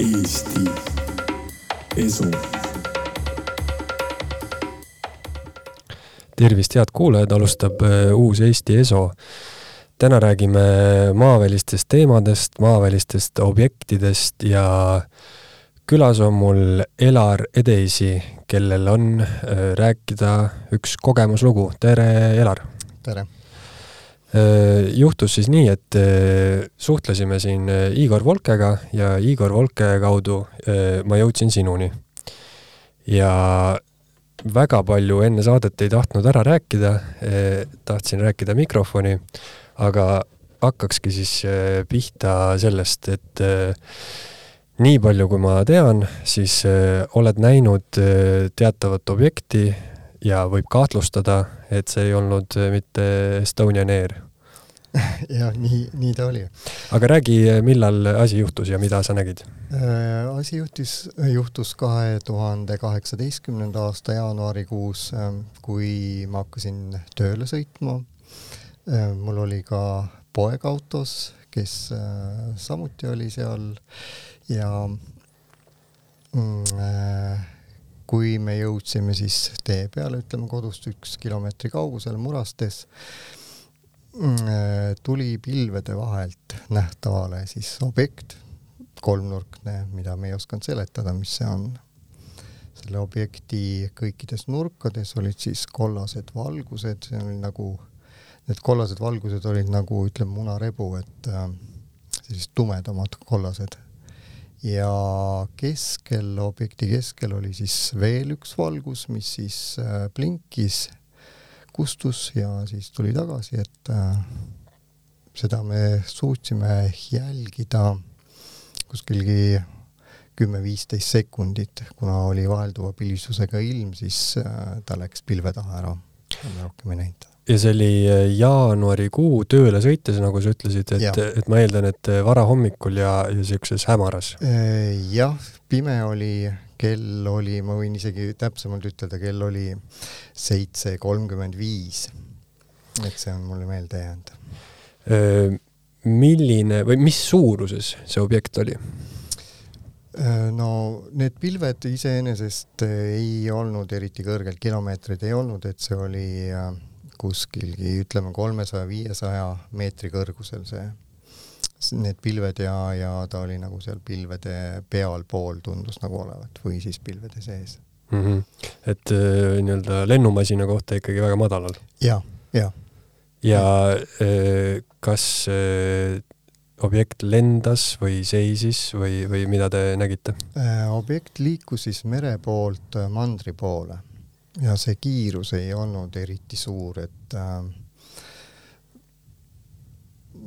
Eesti Esu. tervist, head kuulajad, alustab äh, uus Eesti Eso. täna räägime maavälistest teemadest, maavälistest objektidest ja külas on mul Elar Edeisi, kellel on äh, rääkida üks kogemuslugu. tere, Elar! tere! Äh, juhtus siis nii, et äh, suhtlesime siin Igor Volkega ja Igor Volke kaudu ma jõudsin sinuni. ja väga palju enne saadet ei tahtnud ära rääkida, tahtsin rääkida mikrofoni, aga hakkakski siis pihta sellest, et nii palju, kui ma tean, siis äh, oled näinud äh, teatavat objekti ja võib kahtlustada, et see ei olnud äh, mitte Estonian Air. jah, nii, nii ta oli. aga räägi, millal asi juhtus ja mida sa nägid äh,? asi juhtis, juhtus kahe tuhande kaheksateistkümnenda aasta jaanuarikuus, kui ma hakkasin tööle sõitma äh,. mul oli ka poeg autos, kes äh, samuti oli seal ja mm, äh, kui me jõudsime siis tee peale, ütleme kodust üks kilomeetri kaugusel Murastes, mm, äh, tuli pilvede vahelt nähtavale siis objekt, kolmnurkne, mida me ei osanud seletada, mis see on. selle objekti kõikides nurkades olid siis kollased valgused, see oli nagu, need kollased valgused olid nagu ütleme munarebu, et äh, sellised tumedamad kollased ja keskel, objekti keskel oli siis veel üks valgus, mis siis äh, blinkis, kustus ja siis tuli tagasi, et äh, seda me suutsime jälgida kuskilgi kümme-viisteist sekundit, kuna oli vahelduva pilvisusega ilm, siis äh, ta läks pilve taha ära, rohkem ei näinud ja see oli äh, jaanuarikuu tööle sõites, nagu sa ütlesid, et, et ma eeldan, et äh, varahommikul ja, ja niisuguses hämaras. Äh, jah, pime oli, kell oli, ma võin isegi täpsemalt ütelda, kell oli seitse kolmkümmend viis. et see on mulle meelde jäänud. milline või mis suuruses see objekt oli? no need pilved iseenesest ei olnud eriti kõrgelt, kilomeetreid ei olnud, et see oli kuskilgi ütleme kolmesaja, viiesaja meetri kõrgusel see, need pilved ja, ja ta oli nagu seal pilvede pealpool tundus nagu olevat või siis pilvede sees mm. -hmm. et äh, nii-öelda lennumasina kohta ikkagi väga madalal ja,. jah, jah. ja äh, kas äh, objekt lendas või seisis või, või mida te nägite? objekt liikus siis mere poolt mandri poole ja see kiirus ei olnud eriti suur, et äh,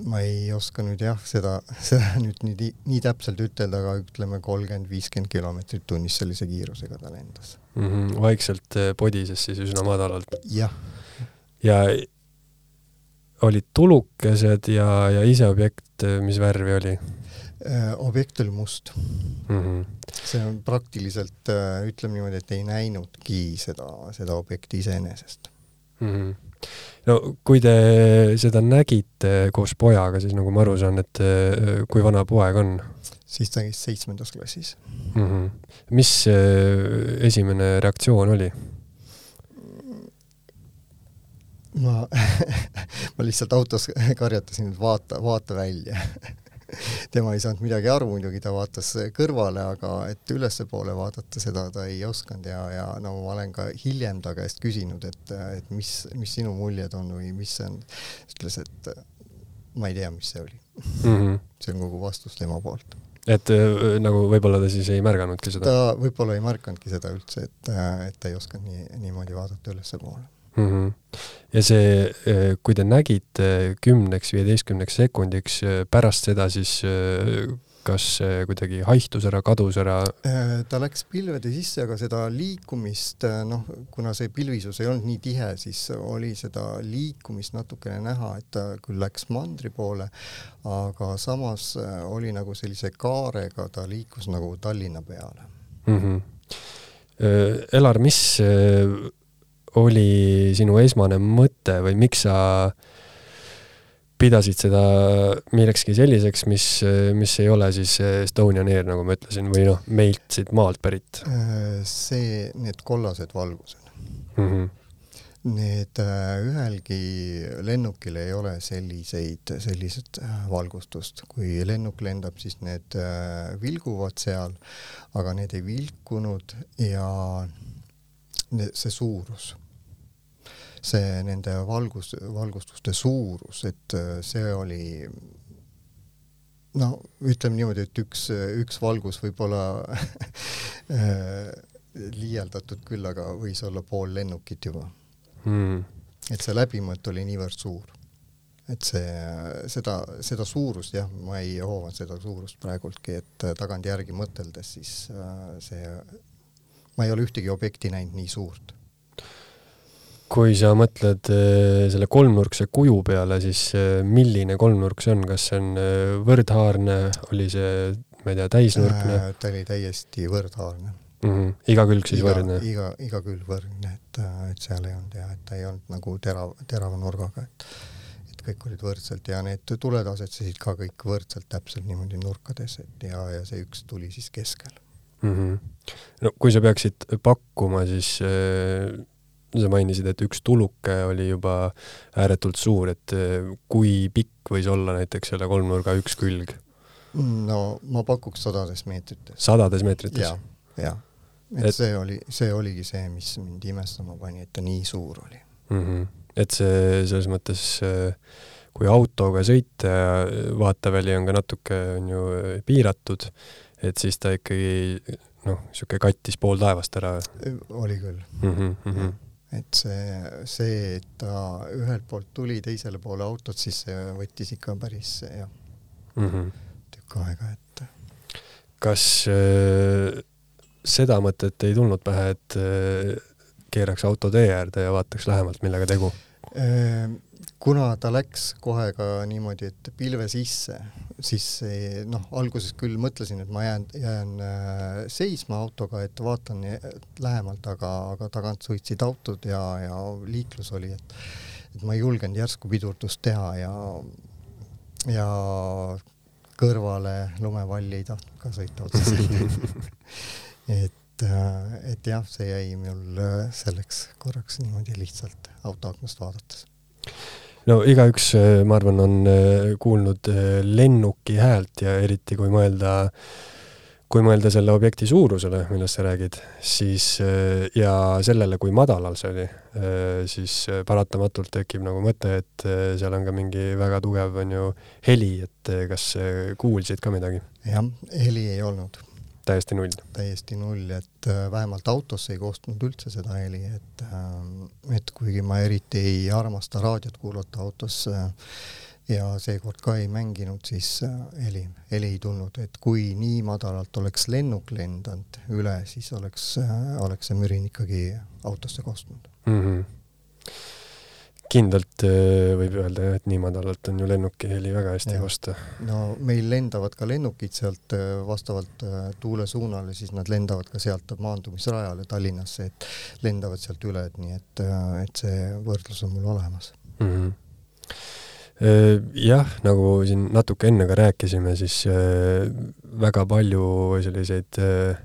ma ei oska nüüd jah, seda, seda nüüd nii, nii täpselt ütelda, aga ütleme kolmkümmend, viiskümmend kilomeetrit tunnis sellise kiirusega ta lendas mm. -hmm, vaikselt äh, podises siis üsna madalalt. jah. ja olid tulukesed ja, ja ise objekt, äh, mis värvi oli? Äh, objekt oli must mm. -hmm. see on praktiliselt, äh, ütleme niimoodi, et ei näinudki seda, seda objekti iseenesest mm. -hmm. no kui te seda nägite koos pojaga, siis nagu ma aru saan, et äh, kui vana poeg on? siis ta käis seitsmendas klassis mm. -hmm. mis esimene reaktsioon oli? ma ma lihtsalt autos karjatasin, et vaata, vaata välja tema ei saanud midagi aru muidugi, ta vaatas kõrvale, aga et ülespoole vaadata, seda ta ei osanud ja, ja no ma olen ka hiljem ta käest küsinud, et, et mis, mis sinu muljed on või mis see on. ütles, et ma ei tea, mis see oli mm. -hmm. see on kogu vastus tema poolt et äh, nagu võib-olla ta siis ei märganudki seda? ta võib-olla ei märkanudki seda üldse, et, et ta ei osanud nii, niimoodi vaadata ülespoole mm. -hmm. ja see, eh, kui te nägite kümneks, viieteistkümneks sekundiks eh, pärast seda, siis eh, kas kuidagi haihtus ära, kadus ära? ta läks pilvede sisse, aga seda liikumist, noh, kuna see pilvisus ei olnud nii tihe, siis oli seda liikumist natukene näha, et ta küll läks mandri poole, aga samas oli nagu sellise kaarega, ta liikus nagu Tallinna peale mm. -hmm. Elar, mis oli sinu esmane mõte või miks sa, pidasid seda millekski selliseks, mis, mis ei ole siis Estonian Air, nagu ma ütlesin, või noh, meilt siit maalt pärit? see, need kollased valgused mm. -hmm. Need ühelgi lennukil ei ole selliseid, sellised valgustust, kui lennuk lendab, siis need vilguvad seal, aga need ei vilkunud ja see suurus see nende valgus, valgustuste suurus, et äh, see oli no ütleme niimoodi, et üks, üks valgus võib-olla äh, liialdatud küll, aga võis olla pool lennukit juba. Mm.. et see läbimõõt oli niivõrd suur. et see, seda, seda suurust jah, ma ei hoova seda suurust praegultki, et tagantjärgi mõteldes siis äh, see, ma ei ole ühtegi objekti näinud nii suurt kui sa mõtled äh, selle kolmnurkse kuju peale, siis äh, milline kolmnurk see on, kas see on äh, võrdhaarne, oli see, ma ei tea, täisnurkne äh,? ta oli täiesti võrdhaarne mm. -hmm. iga külg siis iga, võrdne? iga, iga külg võrdne, et, et seal ei olnud jah, et ta ei olnud nagu terav, terava nurgaga, et et kõik olid võrdselt ja need tuled asetsesid ka kõik võrdselt täpselt niimoodi nurkades, et ja, ja see üks tuli siis keskel mm. -hmm. no kui sa peaksid pakkuma, siis äh sa mainisid, et üks tuluke oli juba ääretult suur, et eh, kui pikk võis olla näiteks selle kolmnurga üks külg? no ma pakuks sadades meetrites. sadades meetrites ja,? jah, jah. et see oli, see oligi see, mis mind imestama pani, et ta nii suur oli mm. -hmm. et see selles mõttes, eh, kui autoga sõita ja vaateväli on ka natuke, on ju, piiratud, et siis ta ikkagi noh, niisugune kattis pool taevast ära. oli küll mm. -hmm et see, see, et ta ühelt poolt tuli teisele poole autot, siis see võttis ikka päris jah mm -hmm. tükk aega, et. kas äh, seda mõtet ei tulnud pähe, et äh, keeraks auto tee äärde ja vaataks lähemalt, millega tegu äh,? Kuna ta läks kohe ka niimoodi, et pilve sisse, siis noh, alguses küll mõtlesin, et ma jään, jään äh, seisma autoga, et vaatan lähemalt, aga, aga tagant sõitsid autod ja, ja liiklus oli, et et ma ei julgenud järsku pidurdust teha ja, ja kõrvale lumevalli ei tahtnud ka sõita otseselt et, äh, et jah, see jäi mul äh, selleks korraks niimoodi lihtsalt autoaknast vaadates no igaüks, äh, ma arvan, on äh, kuulnud äh, lennuki häält ja eriti kui mõelda, kui mõelda selle objekti suurusele, millest sa räägid, siis ja sellele, kui madalal see oli, siis paratamatult tekib nagu mõte, et seal on ka mingi väga tugev, on ju, heli, et kas kuulsid ka midagi? jah, heli ei olnud täiesti null? täiesti null, et äh, vähemalt autosse ei kostnud üldse seda heli, et ähm, et kuigi ma eriti ei armasta raadiot kuulata autos äh, ja seekord ka ei mänginud, siis äh, heli, heli ei tulnud, et kui nii madalalt oleks lennuk lendanud üle, siis oleks, oleks see mürin ikkagi autosse kostnud mm. -hmm kindlalt võib öelda jah, et nii madalalt on ju lennuki heli väga hästi kosta. no meil lendavad ka lennukid sealt vastavalt tuule suunale, siis nad lendavad ka sealt maandumisrajale Tallinnasse, et lendavad sealt üle, et nii et, et see võrdlus on mul olemas mm. -hmm jah, nagu siin natuke enne ka rääkisime, siis väga palju selliseid äh,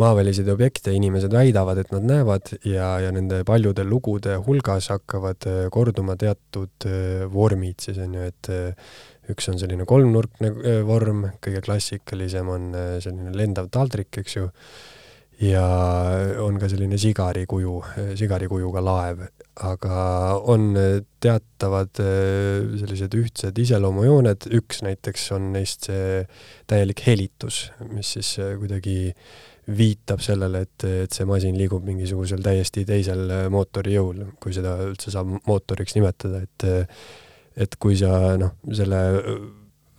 maaväliseid objekte inimesed väidavad, et nad näevad ja, ja nende paljude lugude hulgas hakkavad äh, korduma teatud äh, vormid siis on ju, et äh, üks on selline kolmnurkne vorm, kõige klassikalisem on selline lendav taldrik, eks ju, ja on ka selline sigari kuju, sigari kujuga laev, aga on teatavad sellised ühtsed iseloomujooned, üks näiteks on neist see täielik helitus, mis siis kuidagi äh, viitab sellele, et, et see masin liigub mingisugusel täiesti teisel äh, mootori jõul, kui seda üldse saab mootoriks nimetada, et et kui sa noh, selle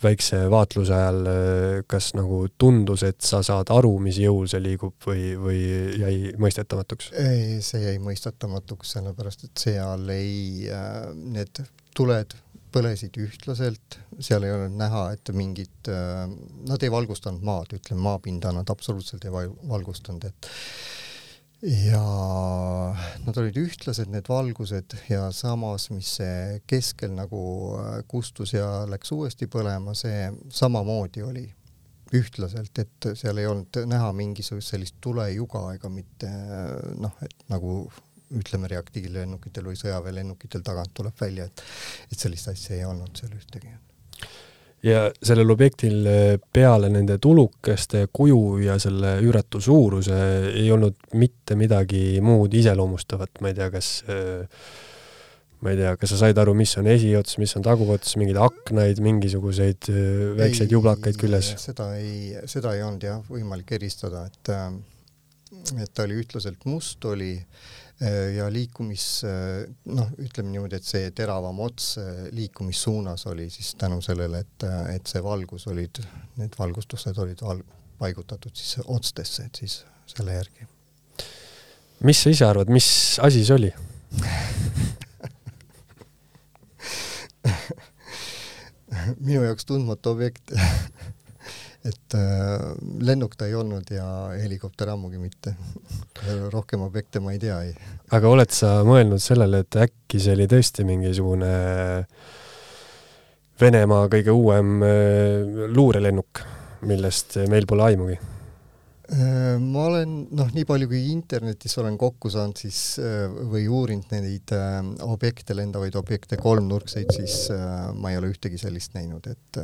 väikse vaatluse ajal kas nagu tundus, et sa saad aru, mis jõul see liigub või, või jäi mõistetamatuks? ei, see jäi mõistetamatuks, sellepärast et seal ei äh,, need tuled põlesid ühtlaselt, seal ei olnud näha, et mingit, äh, nad ei valgustanud maad, ütleme maapinda nad absoluutselt ei valgustanud, et ja nad olid ühtlased, need valgused ja samas, mis see keskel nagu äh, kustus ja läks uuesti põlema, see samamoodi oli ühtlaselt, et seal ei olnud näha mingisugust sellist tulejuga ega mitte noh, et nagu ütleme, reaktiivlennukitel või sõjaväelennukitel tagant tuleb välja, et et sellist asja ei olnud seal ühtegi ja sellel objektil peale nende tulukeste kuju ja selle üüratu suuruse ei olnud mitte midagi muud iseloomustavat, ma ei tea, kas ma ei tea, kas sa said aru, mis on esiots, mis on taguots, mingeid aknaid, mingisuguseid väikseid jublakaid küljes? seda ei, seda ei olnud jah võimalik eristada, et et ta oli ühtlaselt must, oli Äh, ja liikumis, äh, noh, ütleme niimoodi, et see teravam ots äh, liikumissuunas oli siis tänu sellele, et, et see valgus olid, need valgustused olid val-, paigutatud siis otstesse, et siis selle järgi. mis sa ise arvad, mis asi see oli minu jaoks tundmatu objekt et äh, lennuk ta ei olnud ja helikopter ammugi mitte. rohkem objekte ma ei tea, ei. aga oled sa mõelnud sellele, et äkki see oli tõesti mingisugune Venemaa kõige uuem äh, luurelennuk, millest meil pole aimugi? Äh, ma olen, noh, nii palju kui internetis olen kokku saanud, siis või uurinud neid objekte, lendavaid objekte, kolmnurkseid, siis ma ei ole ühtegi sellist näinud, et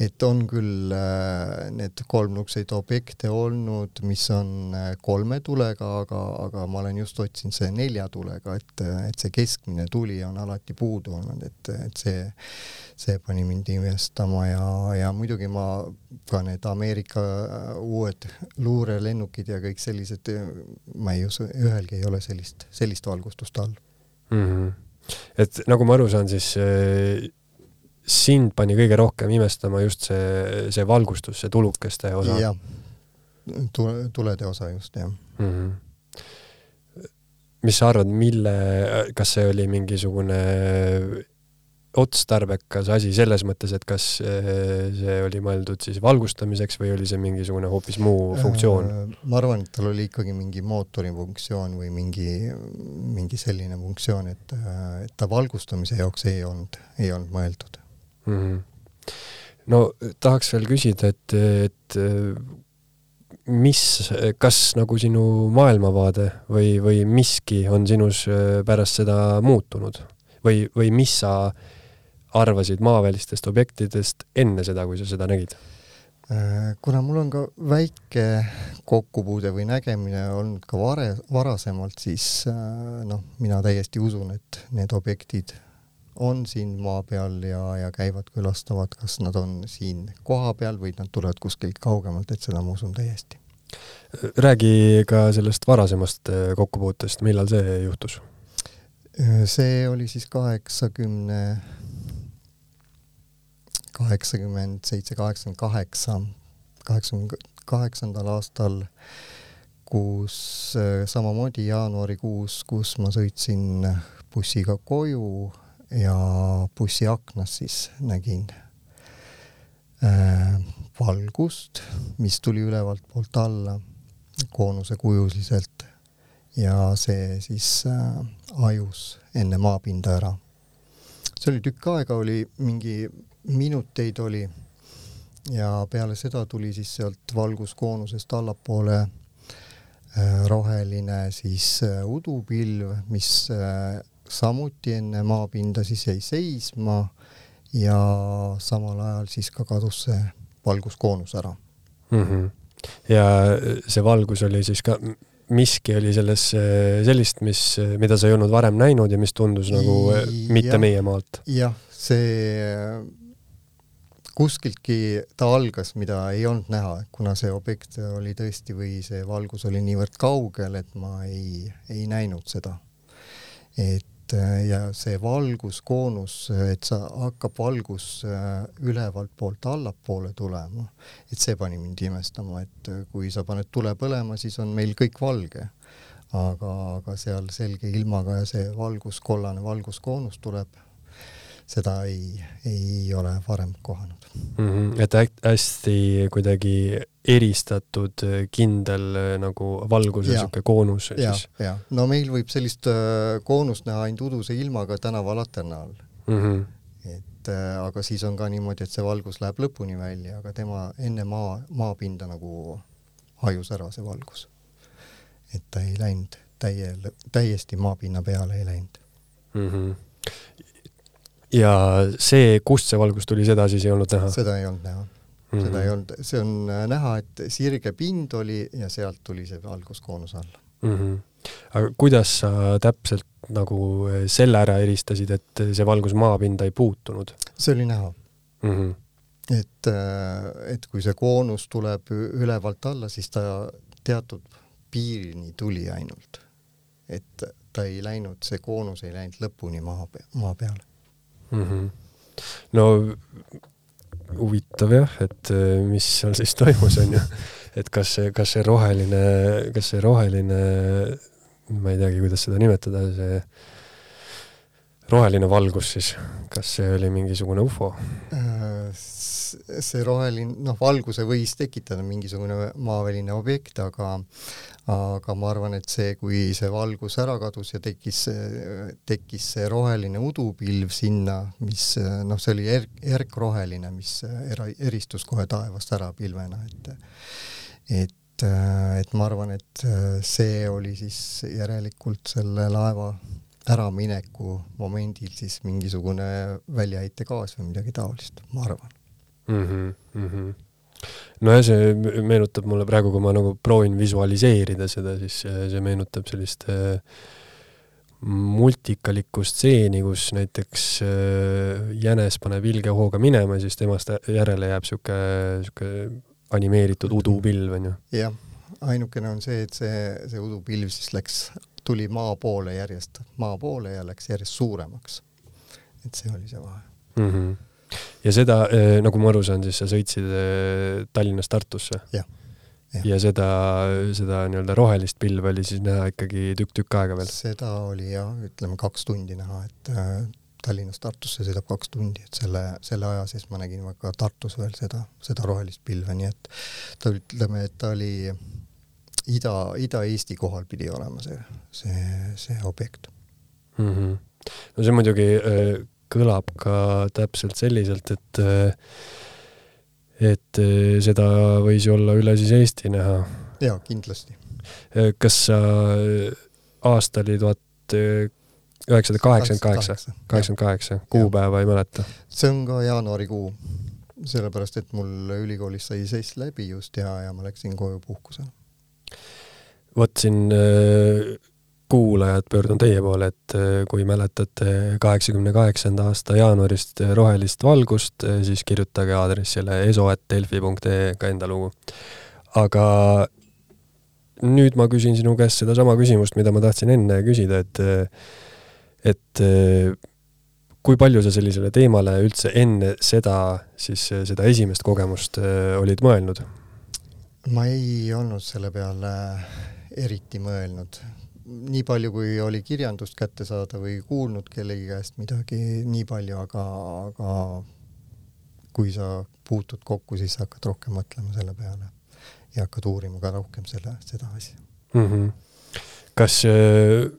et on küll äh, need kolmnurkseid objekte olnud, mis on äh, kolme tulega, aga, aga ma olen just otsinud see nelja tulega, et, et see keskmine tuli on alati puudu olnud, et, et see, see pani mind imestama ja, ja muidugi ma ka need Ameerika äh, uued luurelennukid ja kõik sellised, ma ei usu, ühelgi ei ole sellist, sellist valgustust all mm. -hmm. et nagu ma aru saan, siis sind pani kõige rohkem imestama just see, see valgustus, see tulukeste osa? jah, tule, tulede osa just, jah mm. -hmm. mis sa arvad, mille, kas see oli mingisugune otstarbekas asi selles mõttes, et kas see oli mõeldud siis valgustamiseks või oli see mingisugune hoopis muu funktsioon? Äh, ma arvan, et tal oli ikkagi mingi mootori funktsioon või mingi, mingi selline funktsioon, et, et ta valgustamise jaoks ei olnud, ei olnud mõeldud mm. -hmm. no tahaks veel küsida, et, et mis, kas nagu sinu maailmavaade või, või miski on sinus äh, pärast seda muutunud või, või mis sa arvasid maavälistest objektidest enne seda, kui sa seda nägid? Äh, kuna mul on ka väike kokkupuude või nägemine olnud ka vare, varasemalt, siis äh, noh, mina täiesti usun, et need objektid on siin maa peal ja, ja käivad, külastavad, kas nad on siin kohapeal või nad tulevad kuskilt kaugemalt, et seda ma usun täiesti. räägi ka sellest varasemast äh, kokkupuutest, millal see juhtus? See oli siis kaheksakümne, kaheksakümmend seitse, kaheksakümmend kaheksa, kaheksakümne kaheksandal aastal, kus äh, samamoodi jaanuarikuus, kus ma sõitsin bussiga koju ja bussi aknast siis nägin äh, valgust, mis tuli ülevalt poolt alla koonuse kujuliselt ja see siis äh, ajus enne maapinda ära. see oli tükk aega, oli mingi minuteid oli ja peale seda tuli siis sealt valguskoonusest allapoole äh, roheline siis äh, udupilv, mis äh, samuti enne maapinda siis jäi seisma ja samal ajal siis ka kadus see valguskoonus ära mm. -hmm. ja see valgus oli siis ka, miski oli selles sellist, mis, mida sa ei olnud varem näinud ja mis tundus nagu mitte ja, meie maalt? jah, see kuskiltki ta algas, mida ei olnud näha, kuna see objekt oli tõesti või see valgus oli niivõrd kaugel, et ma ei, ei näinud seda. et Äh, ja see valguskoonus, et sa hakkab valgus äh, ülevalt poolt allapoole tulema, et see pani mind imestama, et äh, kui sa paned tule põlema, siis on meil kõik valge. aga, aga seal selge ilmaga ja see valgus, kollane valguskoonus tuleb seda ei, ei ole varem kohanud mm. -hmm. et hästi kuidagi eristatud kindel nagu valguse sihuke koonus ja, siis? jah, no meil võib sellist koonust näha ainult uduse ilmaga tänavalaterna all mm. -hmm et äh, aga siis on ka niimoodi, et see valgus läheb lõpuni välja, aga tema enne maa, maapinda nagu hajus ära, see valgus. et ta ei läinud täie, täiesti maapinna peale ei läinud mm. -hmm. Ja see, kust see valgus tuli, seda siis ei olnud näha? seda ei olnud näha mm. -hmm. seda ei olnud, see on äh, näha, et sirge pind oli ja sealt tuli see valguskoonus alla mm. -hmm. aga kuidas sa täpselt nagu äh, selle ära eristasid, et see valgus maapinda ei puutunud? see oli näha mm. -hmm. et, äh, et kui see koonus tuleb ülevalt alla, siis ta teatud piirini tuli ainult et ta ei läinud, see koonus ei läinud lõpuni maa, maa peale mm. -hmm. no huvitav jah, et äh, mis seal siis toimus, on ju. et kas see, kas see roheline, kas see roheline, ma ei teagi, kuidas seda nimetada, see roheline valgus siis, kas see oli mingisugune ufo? Äh, see roheline, noh, valguse võis tekitada mingisugune maaväline objekt, aga aga ma arvan, et see, kui see valgus ära kadus ja tekkis, tekkis see roheline udupilv sinna, mis noh, see oli erk, erkroheline, mis era, eristus kohe taevast ära pilvena, et et, et ma arvan, et see oli siis järelikult selle laeva äramineku momendil siis mingisugune väljaheitegaas või midagi taolist, ma arvan mm. -hmm, mm -hmm nojah, see meenutab mulle praegu, kui ma nagu proovin visualiseerida seda, siis see meenutab sellist äh, multikalikku stseeni, kus näiteks äh, jänes paneb ilge hooga minema, siis temast järele jääb sihuke, sihuke animeeritud udupilv, onju. jah, ainukene on see, et see, see udupilv siis läks, tuli maa poole järjest, maa poole ja läks järjest suuremaks. et see oli see vahe mm. -hmm ja seda, eh, nagu ma aru saan, siis sa sõitsid eh, Tallinnast Tartusse? jah. ja, ja seda, seda nii-öelda rohelist pilve oli siis näha ikkagi tükk-tükk aega veel? seda oli jah, ütleme kaks tundi näha, et äh, Tallinnast Tartusse sõidab kaks tundi, et selle, selle aja sees ma nägin ka Tartus veel seda, seda rohelist pilve, nii et ta ütleme, et ta oli ida, Ida-Eesti kohal pidi olema see, see, see objekt mm. -hmm. no see muidugi äh, kõlab ka täpselt selliselt, et et seda võis ju olla üle siis Eesti näha. jaa, kindlasti. kas sa, aasta oli tuhat üheksasada kaheksakümmend kaheksa, kaheksakümmend kaheksa, kuupäeva ei mäleta? see on ka jaanuarikuu, sellepärast et mul ülikoolis sai sess läbi just ja, ja ma läksin koju puhkusele. Vot siin kuulajad, pöördun teie poole, et äh, kui mäletate kaheksakümne kaheksanda aasta jaanuarist äh, rohelist valgust, äh, siis kirjutage aadressile eso.delfi.ee ka enda lugu. aga nüüd ma küsin sinu käest sedasama küsimust, mida ma tahtsin enne küsida, et et kui palju sa sellisele teemale üldse enne seda, siis seda esimest kogemust olid mõelnud? ma ei olnud selle peale eriti mõelnud nii palju, kui oli kirjandust kätte saada või kuulnud kellegi käest midagi, nii palju, aga, aga kui sa puutud kokku, siis sa hakkad rohkem mõtlema selle peale ja hakkad uurima ka rohkem selle, seda asja mm. -hmm. kas äh,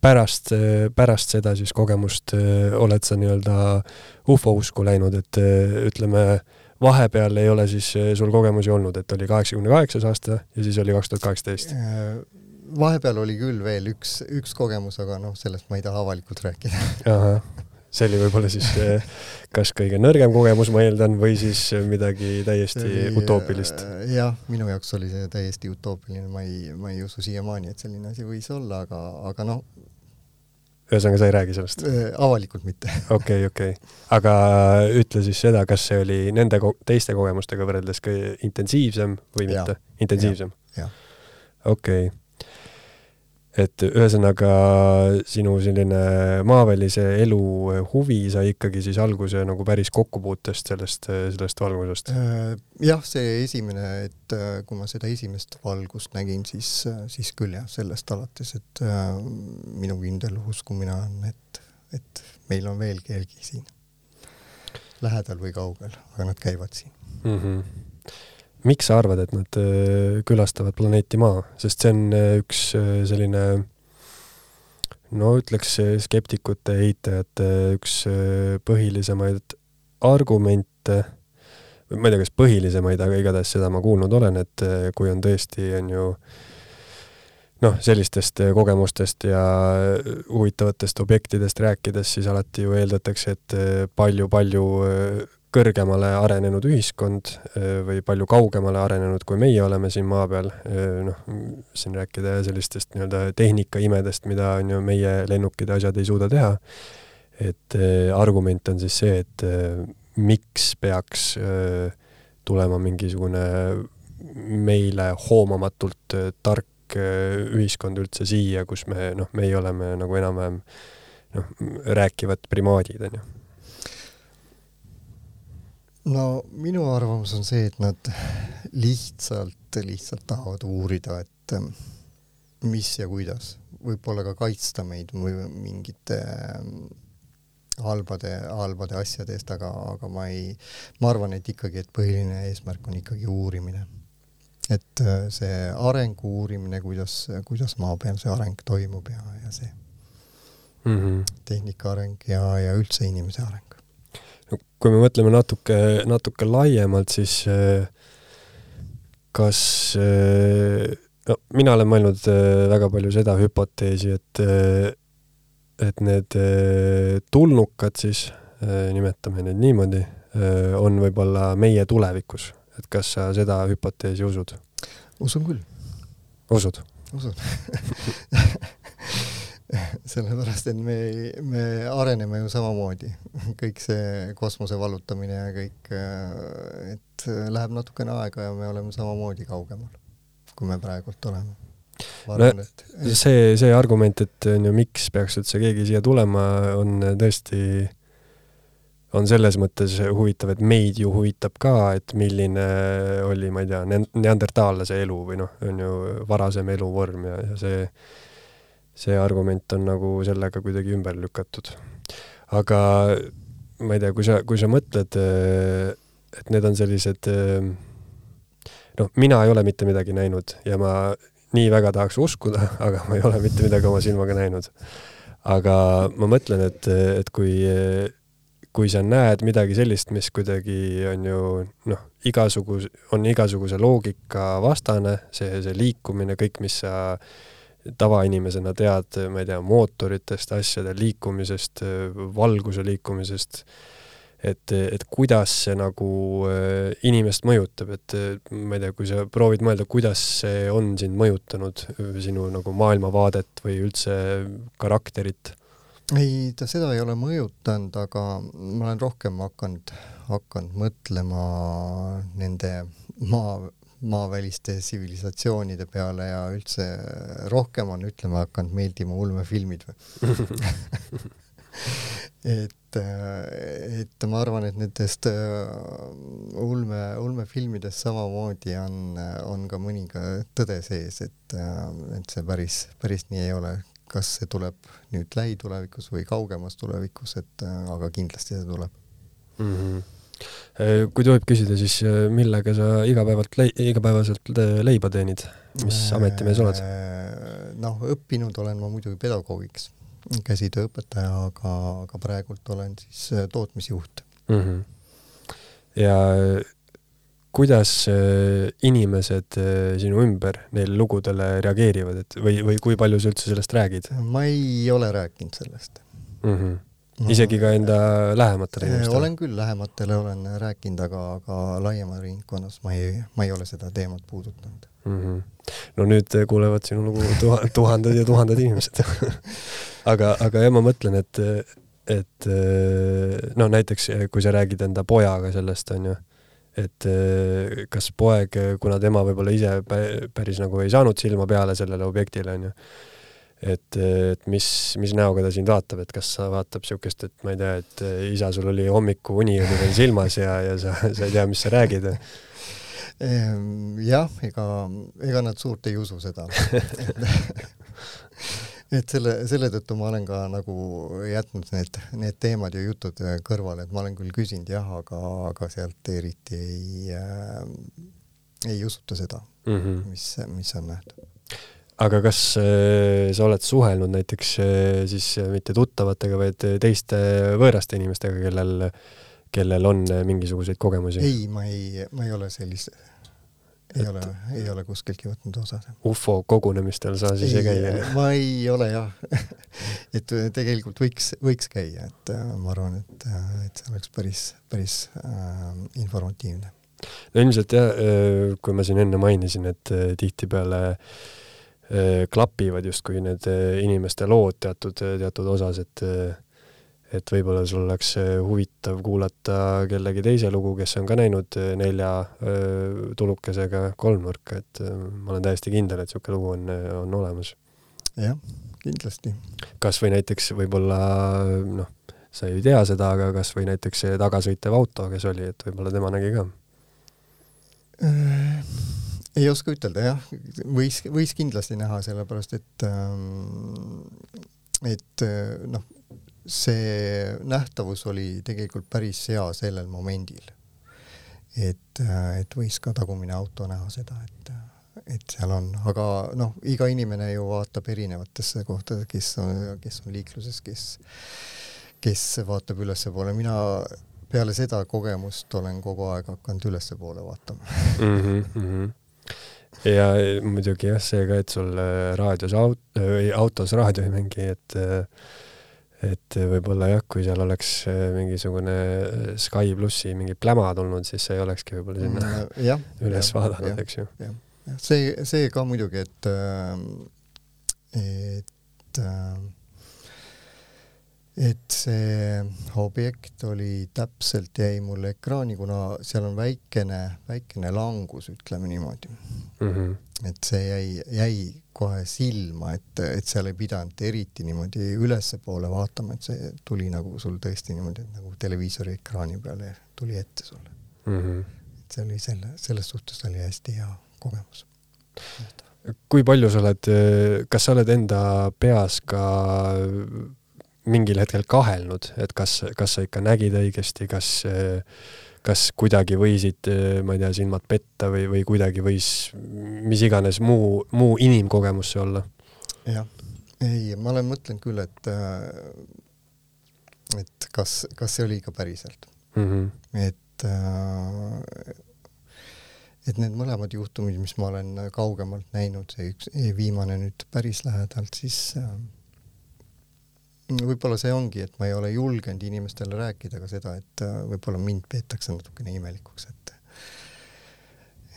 pärast, äh, pärast seda siis kogemust äh, oled sa nii-öelda ufo usku läinud, et ütleme, vahepeal ei ole siis sul kogemusi olnud, et oli kaheksakümne kaheksas aasta ja siis oli kaks tuhat kaheksateist? vahepeal oli küll veel üks, üks kogemus, aga noh, sellest ma ei taha avalikult rääkida. see oli võib-olla siis eh, kas kõige nõrgem kogemus, ma eeldan, või siis midagi täiesti oli, utoopilist? Äh, jah, minu jaoks oli see täiesti utoopiline, ma ei, ma ei usu siiamaani, et selline asi võis olla, aga, aga noh. Ühesõnaga, sa ei räägi sellest? Äh, avalikult mitte. okei, okei. aga ütle siis seda, kas see oli nende ko teiste kogemustega võrreldes ka intensiivsem või mitte? intensiivsem? okei okay et ühesõnaga sinu selline maavälise elu huvi sai ikkagi siis alguse nagu päris kokkupuutest sellest, sellest valgusest? Äh, jah, see esimene, et äh, kui ma seda esimest valgust nägin, siis, siis küll jah, sellest alates, et äh, minu kindel uskumine on, et, et meil on veel keegi siin lähedal või kaugel, aga nad käivad siin mm. -hmm. Miks sa arvad, et nad äh, külastavad planeeti Maa, sest see on äh, üks selline no ütleks skeptikute, eitajate üks põhilisemaid argumente, ma ei tea, kas põhilisemaid, aga igatahes seda ma kuulnud olen, et kui on tõesti, on ju äh, noh, sellistest äh, kogemustest ja äh, huvitavatest objektidest rääkides, siis alati ju eeldatakse, et palju-palju äh, kõrgemale arenenud ühiskond või palju kaugemale arenenud, kui meie oleme siin maa peal, noh, siin rääkida sellistest nii-öelda tehnikaimedest, mida on ju meie lennukid ja asjad ei suuda teha, et argument on siis see, et miks peaks tulema mingisugune meile hoomamatult tark ühiskond üldse siia, kus me noh, meie oleme nagu enam-vähem noh, rääkivad primaadid, on ju? No minu arvamus on see, et nad lihtsalt, lihtsalt tahavad uurida, et ähm, mis ja kuidas, võib-olla ka kaitsta meid või mingite ähm, halbade, halbade asjade eest, aga, aga ma ei, ma arvan, et ikkagi, et põhiline eesmärk on ikkagi uurimine et äh, see arengu uurimine, kuidas, kuidas maa peal see areng toimub ja, ja see mm -hmm. tehnika areng ja, ja üldse inimese areng. Kui me mõtleme natuke, natuke laiemalt, siis äh, kas äh, no mina olen mõelnud väga palju seda hüpoteesi, et et need tulnukad siis, nimetame neid niimoodi, on võib-olla meie tulevikus et kas sa seda hüpoteesi usud? usun küll. usud? usun sellepärast, et me, me areneme ju samamoodi. kõik see kosmose vallutamine ja kõik, et läheb natukene aega ja me oleme samamoodi kaugemal, kui me praegult oleme. no et... see, see argument, et on ju, miks peaks üldse keegi siia tulema, on tõesti äh, on selles mõttes huvitav, et meid ju huvitab ka, et milline oli, ma ei tea, neandertaallase elu või noh, on ju varasem eluvorm ja, ja see, see argument on nagu sellega kuidagi ümber lükatud. aga ma ei tea, kui sa, kui sa mõtled, et need on sellised noh, mina ei ole mitte midagi näinud ja ma nii väga tahaks uskuda, aga ma ei ole mitte midagi oma silmaga näinud. aga ma mõtlen, et, et kui kui sa näed midagi sellist, mis kuidagi on ju noh, igasuguse, on igasuguse loogika vastane, see, see liikumine, kõik, mis sa tavainimesena tead, ma ei tea, mootoritest, asjade liikumisest, valguse liikumisest, et, et kuidas see nagu äh, inimest mõjutab, et ma ei tea, kui sa proovid mõelda, kuidas see on sind mõjutanud, sinu nagu maailmavaadet või üldse karakterit? Ei, ta seda ei ole mõjutanud, aga ma olen rohkem hakanud, hakanud mõtlema nende maa, maaväliste tsivilisatsioonide peale ja üldse rohkem on, ütleme, hakanud meeldima ulmefilmid või et, et ma arvan, et nendest ulme, ulmefilmidest samamoodi on, on ka mõninga tõde sees, et, et see päris, päris nii ei ole kas see tuleb nüüd lähitulevikus või kaugemas tulevikus, et äh, aga kindlasti see tuleb mm. -hmm. Kui tohib küsida, siis äh, millega sa igapäevalt igapäevaselt leiba teenid, mis ametimees oled? noh, õppinud olen ma muidugi pedagoogiks, käsitööõpetaja, aga, aga praegult olen siis tootmisjuht mm. -hmm. ja kuidas äh, inimesed äh, sinu ümber neile lugudele reageerivad, et või, või kui palju sa üldse sellest räägid? ma ei ole rääkinud sellest mm. -hmm. Isegi ka enda lähematele äh, inimestele? olen küll, lähematele olen rääkinud, aga, aga laiema ringkonnas ma ei, ma ei ole seda teemat puudutanud mm. -hmm. no nüüd kuulevad sinu lugu tuha, tuhanded ja tuhanded inimesed aga, aga jah, ma mõtlen, et, et noh, näiteks kui sa räägid enda pojaga sellest, onju et äh, kas poeg, kuna tema võib-olla ise päris nagu ei saanud silma peale sellele objektile, onju, et, et mis, mis näoga ta sind vaatab, et kas sa vaatab niisugust, et ma ei tea, et äh, isa, sul oli hommikuuni oli veel silmas ja, ja sa, sa ei tea, mis sa räägid. Ehm, jah, ega, ega nad suurt ei usu seda. Et selle, selle tõttu ma olen ka nagu jätnud need, need teemad ja jutud kõrvale, et ma olen küll küsinud jah, aga, aga sealt eriti ei äh,, ei usuta seda mm, -hmm. mis, mis on nähtud aga kas äh, sa oled suhelnud näiteks äh, siis mitte tuttavatega, vaid teiste võõraste inimestega, kellel, kellel on mingisuguseid kogemusi? ei, ma ei, ma ei ole sellist, ei ole, ei ole kuskiltki võtnud osa. ufo kogunemistel sa siis ei, ei käi? ma ei ole jah et tegelikult võiks, võiks käia, et äh, ma arvan, et, et see oleks päris, päris äh, informatiivne. no ilmselt jah, kui ma siin enne mainisin, et tihtipeale äh, Äh, klapivad justkui need äh, inimeste lood teatud, äh, teatud osas, et et võib-olla sul oleks huvitav kuulata kellegi teise lugu, kes on ka näinud nelja tulukesega kolmnurka, et ma olen täiesti kindel, et niisugune lugu on, on olemas. jah, kindlasti. kas või näiteks võib-olla noh, sa ei tea seda, aga kas või näiteks see tagasõitev auto, kes oli, et võib-olla tema nägi ka ei oska ütelda jah, võis, võis kindlasti näha, sellepärast et ähm, et äh, noh, see nähtavus oli tegelikult päris hea sellel momendil. et, äh, et võis ka tagumine auto näha seda, et, et seal on, aga noh, iga inimene ju vaatab erinevatesse kohtadesse, kes on, kes on liikluses, kes, kes vaatab ülespoole, mina peale seda kogemust olen kogu aeg hakanud ülespoole vaatama mm. -hmm, mm -hmm ja muidugi jah, see ka, et sul äh, raadios aut-, või autos raadio ei mängi, et äh, et võib-olla jah, kui seal oleks mingisugune Sky plussi mingi pläma tulnud, siis sa ei olekski võib-olla sinna mm, ja, üles ja, vaadanud, eks ju. see, see ka muidugi, et, et et see objekt oli täpselt, jäi mulle ekraani, kuna seal on väikene, väikene langus, ütleme niimoodi mm. -hmm. et see jäi, jäi kohe silma, et, et seal ei pidanud eriti niimoodi ülespoole vaatama, et see tuli nagu sul tõesti niimoodi nagu televiisori ekraani peale tuli ette sulle mm. -hmm. et see oli selle, selles suhtes oli hästi hea kogemus kui palju sa oled, kas sa oled enda peas ka mingil hetkel kahelnud, et kas, kas sa ikka nägid õigesti, kas, kas kuidagi võisid, ma ei tea, silmad petta või, või kuidagi võis mis iganes muu, muu inimkogemus see olla? jah, ei, ma olen mõtlenud küll, et, et kas, kas see oli ikka päriselt mm. -hmm. et et need mõlemad juhtumid, mis ma olen kaugemalt näinud, see üks, viimane nüüd päris lähedalt, siis äh, võib-olla see ongi, et ma ei ole julgenud inimestele rääkida ka seda, et äh, võib-olla mind peetakse natukene imelikuks, et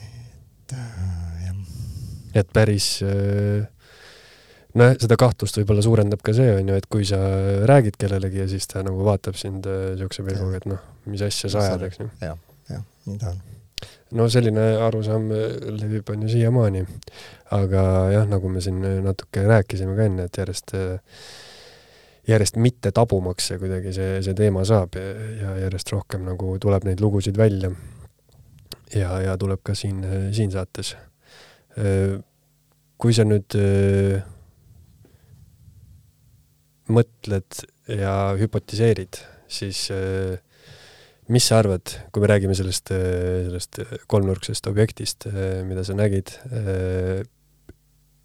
et äh, jah. et päris äh, nojah, seda kahtlust võib-olla suurendab ka see, on ju, et kui sa räägid kellelegi ja siis ta nagu vaatab sind niisuguse pilguga, et noh, mis asja sa ajad, eks ju. jah, jah, nii ta on. no selline arusaam levib, on ju siiamaani. aga jah, nagu me siin natuke rääkisime ka enne, et järjest äh, järjest mitte tabumaks see kuidagi see, see teema saab ja, ja järjest rohkem nagu tuleb neid lugusid välja. ja, ja tuleb ka siin, siin saates. kui sa nüüd mõtled ja hüpotiseerid, siis mis sa arvad, kui me räägime sellest, sellest kolmnurksest objektist, mida sa nägid,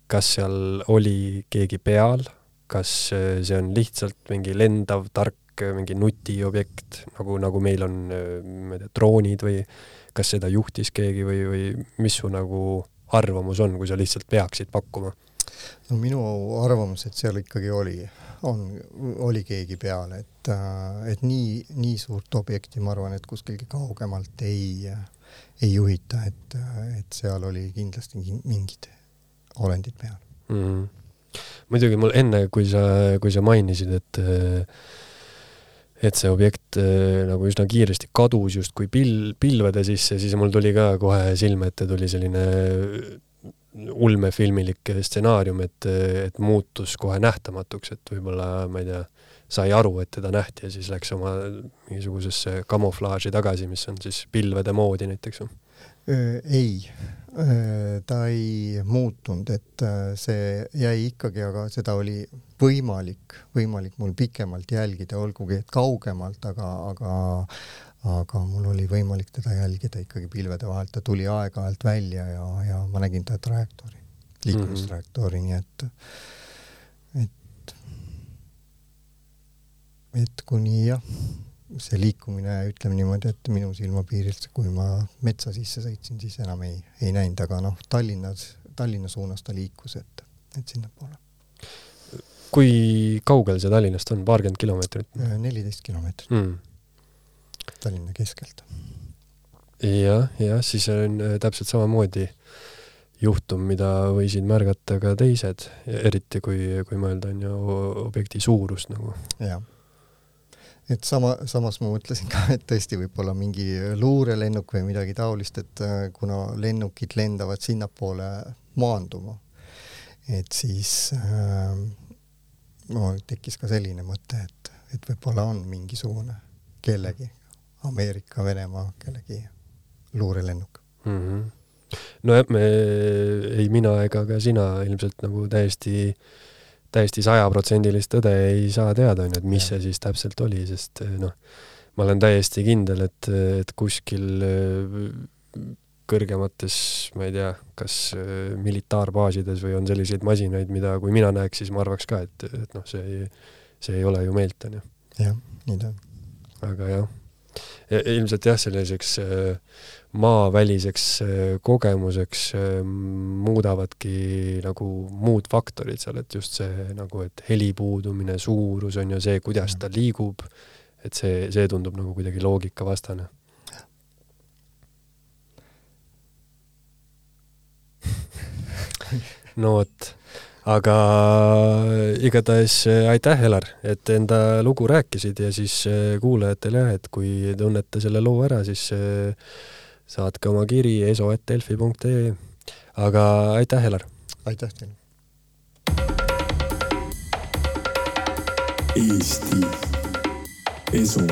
kas seal oli keegi peal kas äh, see on lihtsalt mingi lendav, tark, äh, mingi nutiobjekt, nagu, nagu meil on, äh, ma ei tea, droonid või kas seda juhtis keegi või, või mis su nagu arvamus on, kui sa lihtsalt peaksid pakkuma? no minu arvamus, et seal ikkagi oli, on, oli keegi peal, et, et nii, nii suurt objekti, ma arvan, et kuskilgi kaugemalt ei, ei juhita, et, et seal oli kindlasti mingid olendid peal mm. -hmm muidugi mul enne, kui sa, kui sa mainisid, et et see objekt äh, nagu üsna kiiresti kadus justkui pil-, pilvede sisse, siis mul tuli ka kohe silme ette tuli selline ulmefilmilik stsenaarium, et, et muutus kohe nähtamatuks, et võib-olla, ma ei tea, sai aru, et teda nähti ja siis läks oma mingisugusesse kamuflaaži tagasi, mis on siis pilvede moodi näiteks ei, ta ei muutunud, et see jäi ikkagi, aga seda oli võimalik, võimalik mul pikemalt jälgida, olgugi et kaugemalt, aga, aga aga mul oli võimalik teda jälgida ikkagi pilvede vahelt, ta tuli aeg-ajalt välja ja, ja ma nägin ta trajektoori, liikumistrajektoori mm, -hmm. nii et et et kuni jah, see liikumine, ütleme niimoodi, et minu silmapiirilt, kui ma metsa sisse sõitsin, siis enam ei, ei näinud, aga noh, Tallinnas, Tallinna suunas ta liikus, et, et sinnapoole. kui kaugel see Tallinnast on, paarkümmend kilomeetrit? neliteist kilomeetrit mm Tallinna keskelt. jah, jah, siis on äh, täpselt samamoodi juhtum, mida võisid märgata ka teised, eriti kui, kui mõelda on ju objekti suurust nagu. jah. Et sama, samas ma mõtlesin ka, et tõesti võib-olla mingi luurelennuk või midagi taolist, et äh, kuna lennukid lendavad sinnapoole maanduma, et siis äh, no tekkis ka selline mõte, et, et võib-olla on mingisugune kellegi Ameerika, Venemaa kellegi luurelennuk mm. -hmm. nojah, me, ei mina ega ka sina ilmselt nagu täiesti, täiesti sajaprotsendilist tõde ei saa teada, onju, et mis ja. see siis täpselt oli, sest noh, ma olen täiesti kindel, et, et kuskil kõrgemates, ma ei tea, kas militaarbaasides või on selliseid masinaid, mida, kui mina näeks, siis ma arvaks ka, et, et noh, see ei, see ei ole ju meilt, onju. jah, nii ta on. aga jah ilmselt jah, selliseks äh, maaväliseks äh, kogemuseks äh, muudavadki nagu muud faktorid seal, et just see nagu, et heli puudumine, suurus on ju see, kuidas ta liigub, et see, see tundub nagu kuidagi loogikavastane. no vot aga igatahes äh, aitäh, Elar, et enda lugu rääkisid ja siis äh, kuulajatele jah, et kui tunnete selle loo ära, siis äh, saatke oma kiri eso.delfi.ee. aga aitäh, Elar! aitäh teile! Eesti Esu